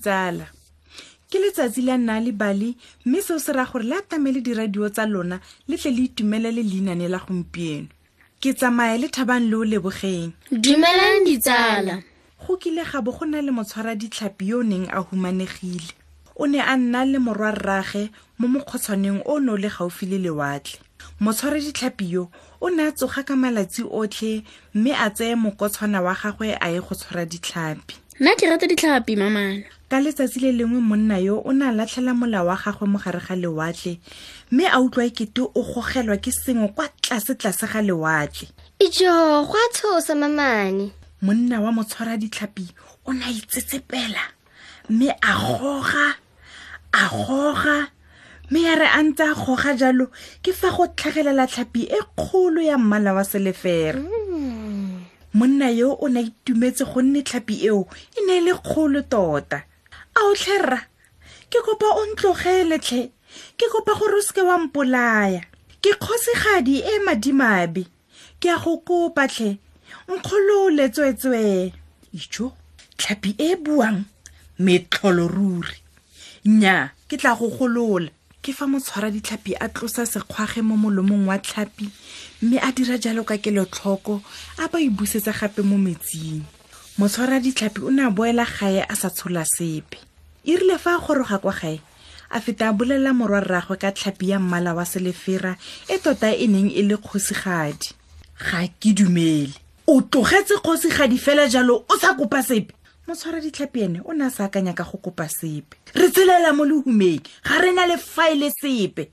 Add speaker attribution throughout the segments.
Speaker 1: ditsala. Ke letsatsi la nna le bale mme seo se raya gore le atamele diradio tsa lona le tle le itumelele leinane la gompieno. Ke tsamaya le thabang le o lebogeng.
Speaker 2: Dumelang ditsala.
Speaker 1: Go kile ga bo go na le motshwara ditlhapi yo o neng a humanegile. O ne a nna le morwa rrage mo mokgotshwaneng o ne o le gaufi le lewatle. Motshware ditlhapi yo o ne a tsoga ka malatsi otlhe mme a tseye mokotshwana wa gagwe a ye go tshwara ditlhapi
Speaker 2: nna ke rata ditlhapi mamana.
Speaker 1: Ka letsatsi le lengwe monna yo o ne a latlhela mola wa gagwe mo gare ga lewatle mme a utlwa ekete o gogelwa ke sengwe kwa tlase-tlase ga lewatle.
Speaker 3: Ijo go a tshosa mamane.
Speaker 1: Monna wa motshwara ditlhapi o ne a itsetsepela mme a goga a goga mme ya re a ntse a goga jalo ke fa go tlhagelela tlhapi e kgolo ya mmala wa selefera monna yo o ne a itumetse gonne tlhapi eo e ne e le kgolo tota. A o tlherra ke kopa o ntlogeletlhe ke kopa gore o seke wa mpolaya. Ke kgosigadi e madimabe. Ke a go kopa tlhe nkgolole tsweetswee ijo tlhapi e buang metlholo ruri nnyaa ke tla go golola ke fa motshwara ditlhapi a tlosa sekgwage mo molomong wa tlhapi mme a dira jalo ka kelotlhoko a ba e busetsa gape mo metsing. Motshwara ditlhapi o ne a boela gae a sa tshola sepe. E rile fa a goroga kwa gae a feta a bolelela morwa rragwe ka tlhapi ya mmala wa selefera e tota e neng e le kgosigadi. Ga ke dumele. O tlogetse kgosigadi fela jalo o sa kopa sepe motshwara ditlhapi ene o ne a sa akanya ka go kopa sepe. Re tselela mo lehumeng ga re na le faele sepe.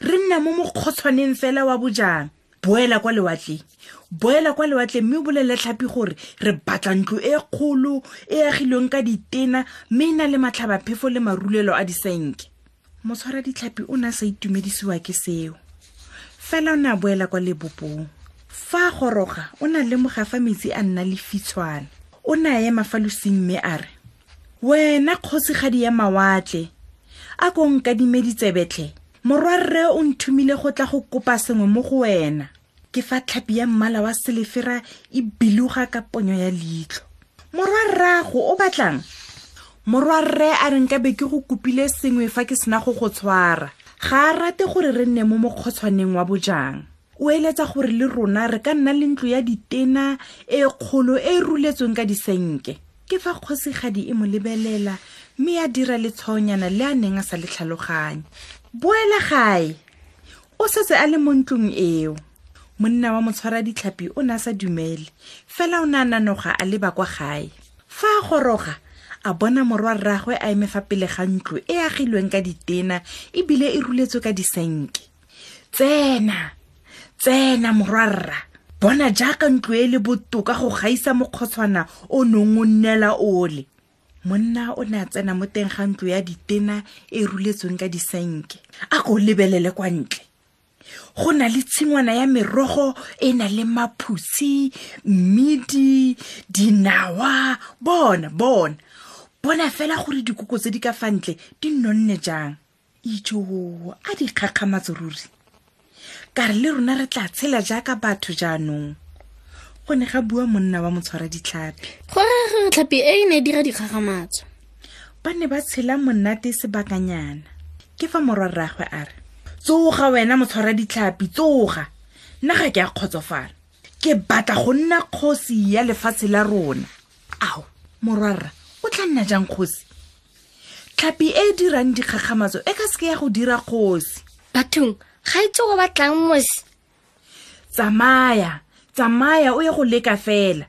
Speaker 1: Re nna mo mokgotshwaneng fela wa bojang. Boela kwa lewatleng boela kwa lewatleng mme o bolele tlhapi gore re batla ntlo e kgolo e agilweng ka ditena mme e na le matlhabaphefo le marulelo a disenke. Motshwara ditlhapi o ne a sa itumedisiwa ke seo. Fela o ne a boela kwa lebopong fa a goroga o ne a lemoga fa metsi a nna le fitshwana o ne a ema fa losing mme a re wena kgosigadi ya mawatle a ko nkadime ditsebetlhe morwa rre o nthumile go tla go kopa sengwe mo go wena. Ke fa tlhapi ya mmala wa selefera e biloga ka ponyo ya leitlho. Morwa rrago o batlang? Morwa rre a re nkabe ke go kopile sengwe fa ke sena go go tshwara. Ga a rate gore re nne mo mokgotshwaneng wa bojang o eletsa gore le rona re ka nna le ntlo ya ditena e kgolo e e ruletsweng ka disenke. Ke fa kgosigadi e mo lebelela mme ya dira letshwaonyana le a neng a sa le tlhaloganye. Boela gae. O setse a le mo ntlong eo. Monna wa motshwara ditlhapi o ne a sa dumele. Fela o ne a nanoga a leba kwa gae. Fa a goroga a bona morwa rragwe a eme fa pele ga ntlo e agilweng ka ditena ebile e ruletswe ka disenke. Tsena tsena morwarra. Bona jaaka ntlo e le botoka go gaisa mokgotshwana o nong o nnela ole. Monna o ne a tsena mo teng ga ntlo ya ditena e ruletsweng ka disenke a ko lebelele kwa ntle. Go na le tshingwana ya merogo e na le maphusi mmidi dinawa bona bona. Bona fela gore dikoko tse di ka fa ntle di nonne jang? Ijo a di kgakgamatse ruri ka re le rona re tla tshela jaaka batho jaanong. Go ne ga bua monna wa motshwara ditlhapi
Speaker 2: gore gore tlhapi e e ne e dira dikgagamatso.
Speaker 1: Ba ne ba tshela monate sebakanyana. Ke fa morwa rragwe a re tsoga wena motshwara ditlhapi tsoga. Nna ga ke a kgotsofala. Ke batla go nna kgosi ya lefatshe la rona. Ao morwarra o tla nna jang kgosi? Tlhapi e e dirang dikgagamatso e ka seke ya go dira kgosi.
Speaker 3: Bathong ga itse go batlang mosi.
Speaker 1: Tsamaya tsamaya o ye go leka fela.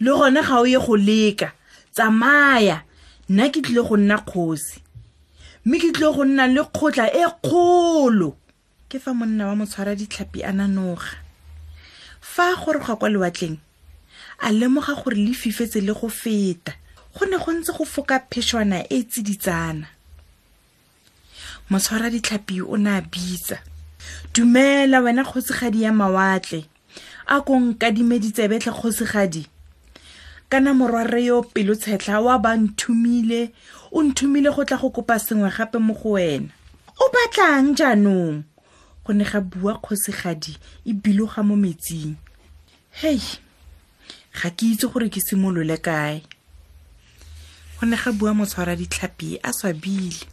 Speaker 1: Le gone ga o ye go leka. Tsamaya. Nna ke tlile go nna kgosi. Mme ke tlile go nna le kgotla e kgolo. Ke fa monna wa motshwara ditlhapi a nanoga. Fa a goroga kwa lewatleng a lemoga gore le fifetse le go feta. Go ne go ntse go foka phešwana e tsiditsana. Motshwara ditlhapi o ne a bitsa dumela wena kgosigadi ya mawatle. A ko nkadime ditsebetlhe kgosigadi. Kana morwarre yo pelo tshetlha wa ba nthumile o nthumile go tla go kopa sengwe gape mo go wena. O batlang jaanong? Go ne ga bua kgosigadi e biloga mo metsing. Hei ga ke itse gore ke simolole kae. Go ne ga bua motshwara ditlhapi a swabile.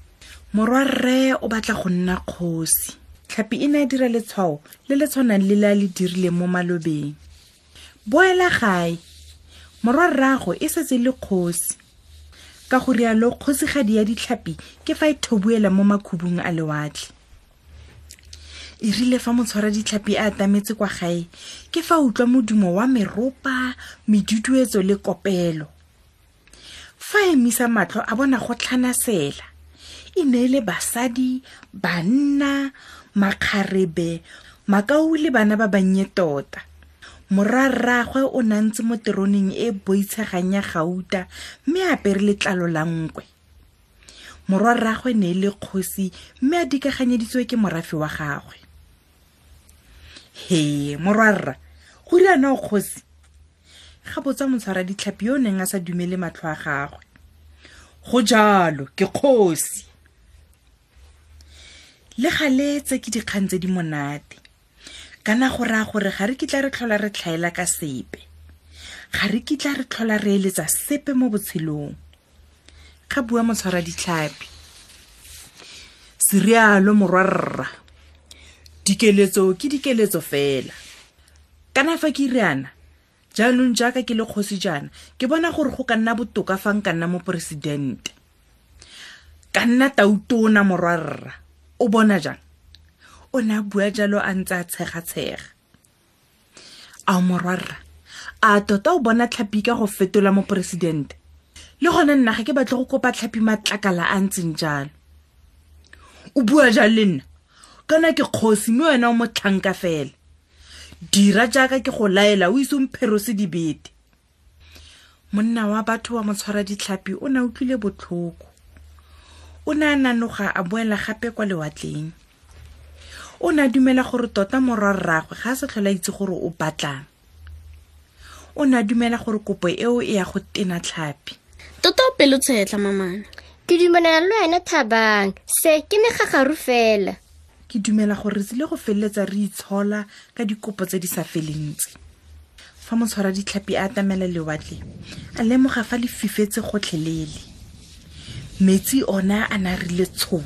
Speaker 1: Morwa rre o batla go nna kgosi tlhapi e ne a dira letshwao le le tshwanang le le a le dirileng mo malobeng. Boela gae. Morwa rrago e setse le kgosi. Ka go rialo kgosigadi ya ditlhapi ke fa e thobuela mo makhubung a lewatle. E rile fa motshwara ditlhapi a atametse kwa gae ke fa utlwa modumo wa meropa meduduetso le kopelo. Fa emisa matlho a bona go tlhanasela e ne e le basadi banna makgarebe makau le bana ba bannye tota. Morarragwe o nantse mo teroneng e boitshegang ya gauta mme a apere letlalo la nkwe. Morwa rragwe ne e le kgosi mme a dikaganyeditswe ke morafe wa gagwe. He morwarra go riana o kgosi? Ga botsa motshwara ditlhapi yo o neng a sa dumele matlho a gagwe. Go jalo ke kgosi le galetse ke dikgang tse di monate. Kana go raya gore ga re kitla re tlhola re tlhaela ka sepe. Ga re kitla re tlhola re eletsa sepe mo botshelong. Ga bua motshwara ditlhapi serialo morwarra. Dikeletso ke dikeletso fela. Kana fa ke riana jaanong jaaka ke le kgosi jaana ke bona gore go ka nna botoka fa nka nna moporesidente ka nna tautona morwarra o bona jang? O ne a bua jalo a ntse a tshega-tshega. A morwarra a tota o bona tlhapi ka go fetola moporesidente le gona nna ga ke batle go kopa tlhapi matlakala a ntseng jalo. O bua jalo le nna. Kana ke kgosi mme wena o motlhanka fela. Dira jaaka ke go laela o iseng pherose dibete. Monna wa batho wa motshwara ditlhapi o ne a utlwile botlhoko o ne a nanoga a boela gape kwa lewatleng. O ne a dumela gore tota morwa rraagwe ga a se tlhola itse gore o batlang o ne a dumela gore kopo eo e ya go tena tlhapi.
Speaker 2: Tota o pelo tshetla mamane
Speaker 3: ke dumelana le wena thabang. Se ke megagaru fela.
Speaker 1: Ke dumela gore re tsile go feleletsa re itshola ka dikopo tse di sa felentse fa motshwara ditlhapi a atamela lewatle a lemoga fa le fifetse gotlhelele metsi ona a na rile tshobo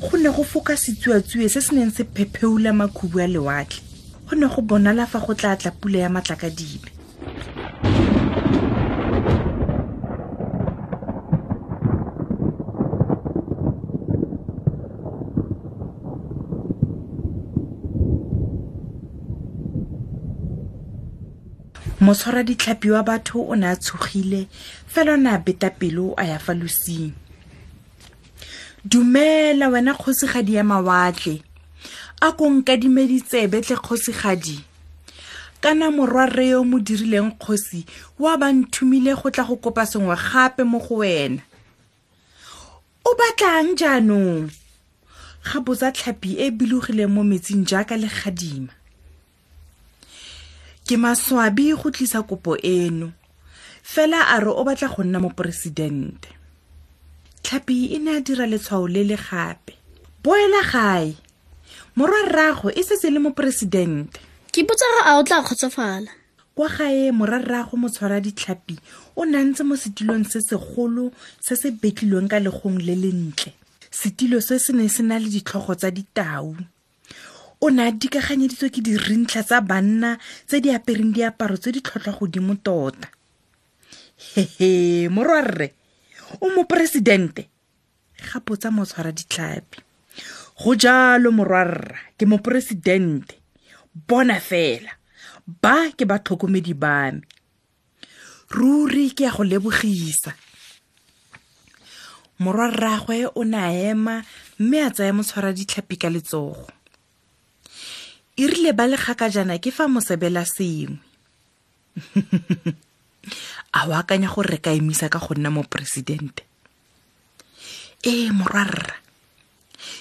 Speaker 1: go ne go foka setsuatsue se se neng se phepheula makhubu a lewatle. Go ne go bonala fa go tla tla pula ya matlakadibe motshwara ditlhapi wa batho o ne a tshogile fela o ne a beta pelo a ya fa losing. Dumela wena kgosigadi ya mawatle a ko nkadime ditsebe tle kgosigadi. Kana morwa rre yo mo dirileng kgosi wa ba nthumile go tla go kopa sengwe gape mo go wena. O batlang jaanong? Ga botsa tlhapi e bilogileng mo metsing jaaka legadima ke maswabi go tlisa kopo eno. Fela a re o batla go nna moporesidente. Tlhapi e ne a dira letshwao le le gape. Boela gae. Morwa rrago e setse le moporesidente.
Speaker 2: Ke botsa go a o tla kgotsofala.
Speaker 1: Kwa gae morarrago motshwara ditlhapi o ne ntse mo setilong se segolo se se betlilweng ka legong le lentle setilo se se ne se na le ditlhogo tsa ditau o ne a dikaganyeditswe ke dirintlha tsa banna tse di apereng diaparo tse di tlhotlhwa godimo tota. Hehe morwa rre o moporesidente. Ga potsa motshwara ditlhapi go jalo morwarra ke moporesidente. Bona fela ba ke batlhokomedi ba me. Ruri ke ya go lebogisa. Morwa rragwe o ne a ema mme a tsaya motshwara ditlhapi ka letsogo e rile ba legakajana ke fa mosebela sengwe. A o akanya gore re ka emisa ka go nna moporesidente? Ee morwarra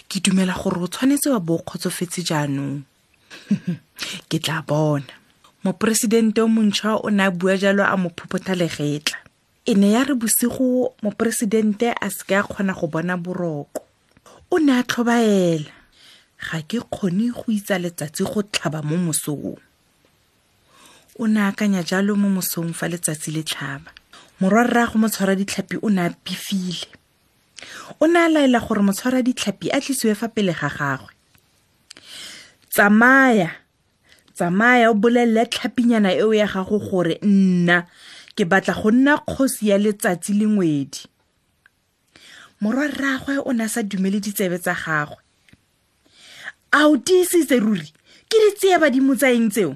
Speaker 1: ke dumela gore o tshwanetse wa bo o kgotsofetse jaanong. Ke tla bona. Moporesidente o montšhwa o ne a bua jalo a mo phupotha legetla. E ne ya re bosigo moporesidente a seke a kgona go bona boroko. O ne a tlhobaela ga ke kgone go itsa letsatsi go tlhaba mo mosong. O ne akanya jalo mo mosong fa letsatsi le tlhaba. Morwa rrago motshwara ditlhapi o ne a pifile. O ne a laela gore motshwara ditlhapi a tlisiwe fa pele ga gagwe. Tsamaya tsamaya o bolelele tlhapinyana eo ya gago gore nna ke batla go nna kgosi ya letsatsi le ngwedi. Morwa rragwe o ne a sa dumele ditsebe tsa gagwe a o tiisitse ruri? Ke ditseya badimo tsa eng tseo?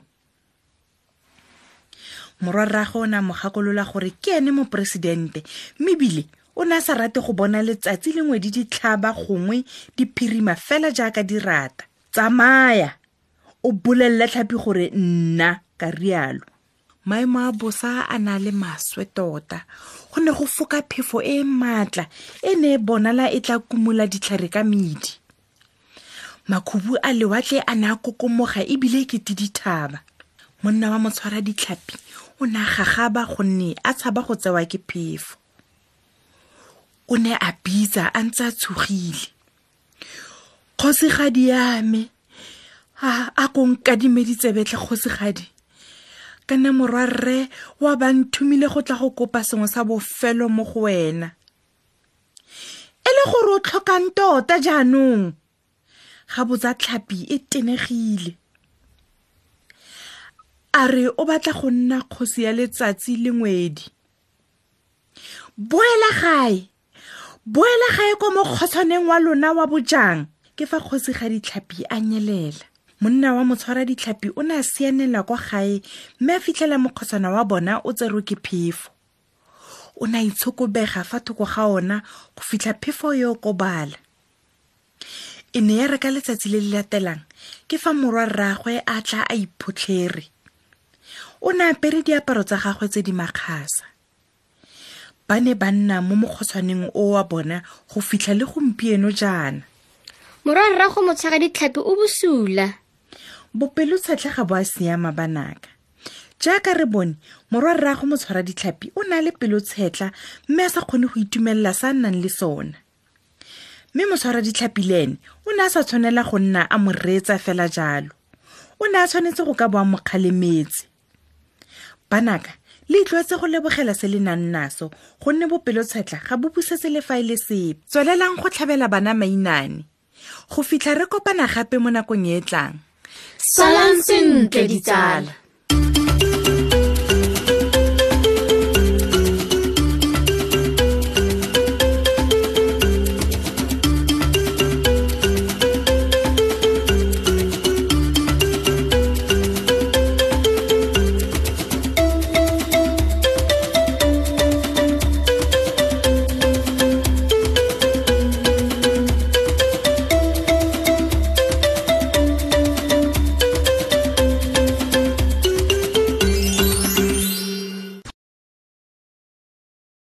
Speaker 1: Morwa rragwe o ne a mo gakolola gore ke ene moporesidente. Mme ebile o ne a sa rate go bona letsatsi le ngwedi di tlhaba gongwe diphirima fela jaaka di rata. Tsamaya! O bolelele tlhapi gore nna ka rialo. Maemo a bosa a na le maswe tota. Go ne go foka phefo e maatla e ne e bonala e tla kumola ditlhare ka medi makhubu a lewatle a ne a kokomoga ebile e kete dithaba monna wa motshwara ditlhapi o ne a gagaba gonne a tshaba go tsewa ke phefo. O ne a bitsa a ntse a tshogile. Kgosigadi ya me a a ko nkadime ditsebetlhe kgosigadi. Ka nne morwa rre wa ba nthumile go tla go kopa sengwe sa bofelo mo go wena. E le gore o tlhokang tota jaanong ga botsa tlhapi e tenegile. A re o batla go nna kgosi ya letsatsi le ngwedi? Boela gae. Boela gae ko mo kgotshwaneng wa lona wa bojang. Ke fa kgosi ga ditlhapi a nyelela. Monna wa motshwara ditlhapi o ne a sianela kwa gae mme a fitlhela mokgotshwana wa bona o tserwe ke phefo. O ne a itshokobega fa thoko ga ona go fitlha phefo yo kobala e ne ya reka letsatsi le le latelang ke fa morwa rraagwe a tla a iphotlhere. O ne apere diaparo tsa gagwe tse di makgasa. Ba ne ba nna mo mokgotshwaneng o wa bona go fitlha le gompieno jaana.
Speaker 3: Morwa rrago motshwara ditlhapi o bosula
Speaker 1: bopelotshetlhe ga bo a siama banaka. Jaaka re bone morwa rrago motshwara ditlhapi o na le pelotshetlha mme a sa kgone go itumelela sa a nnang le sona mme motshwara ditlhapi le ene o ne a sa tshwanela go nna a mo reetsa fela jalo. O ne a tshwanetse go ka boa mokgalemetse. Banaka le itlwaetse go lebogela se le nang naso gonne bopelotshetlha ga bo busetse le fa e le sepe. Tswelelang go tlhabela bana mainane. Go fitlha re kopana gape mo nakong e e tlang.
Speaker 2: Salang sentle ditsala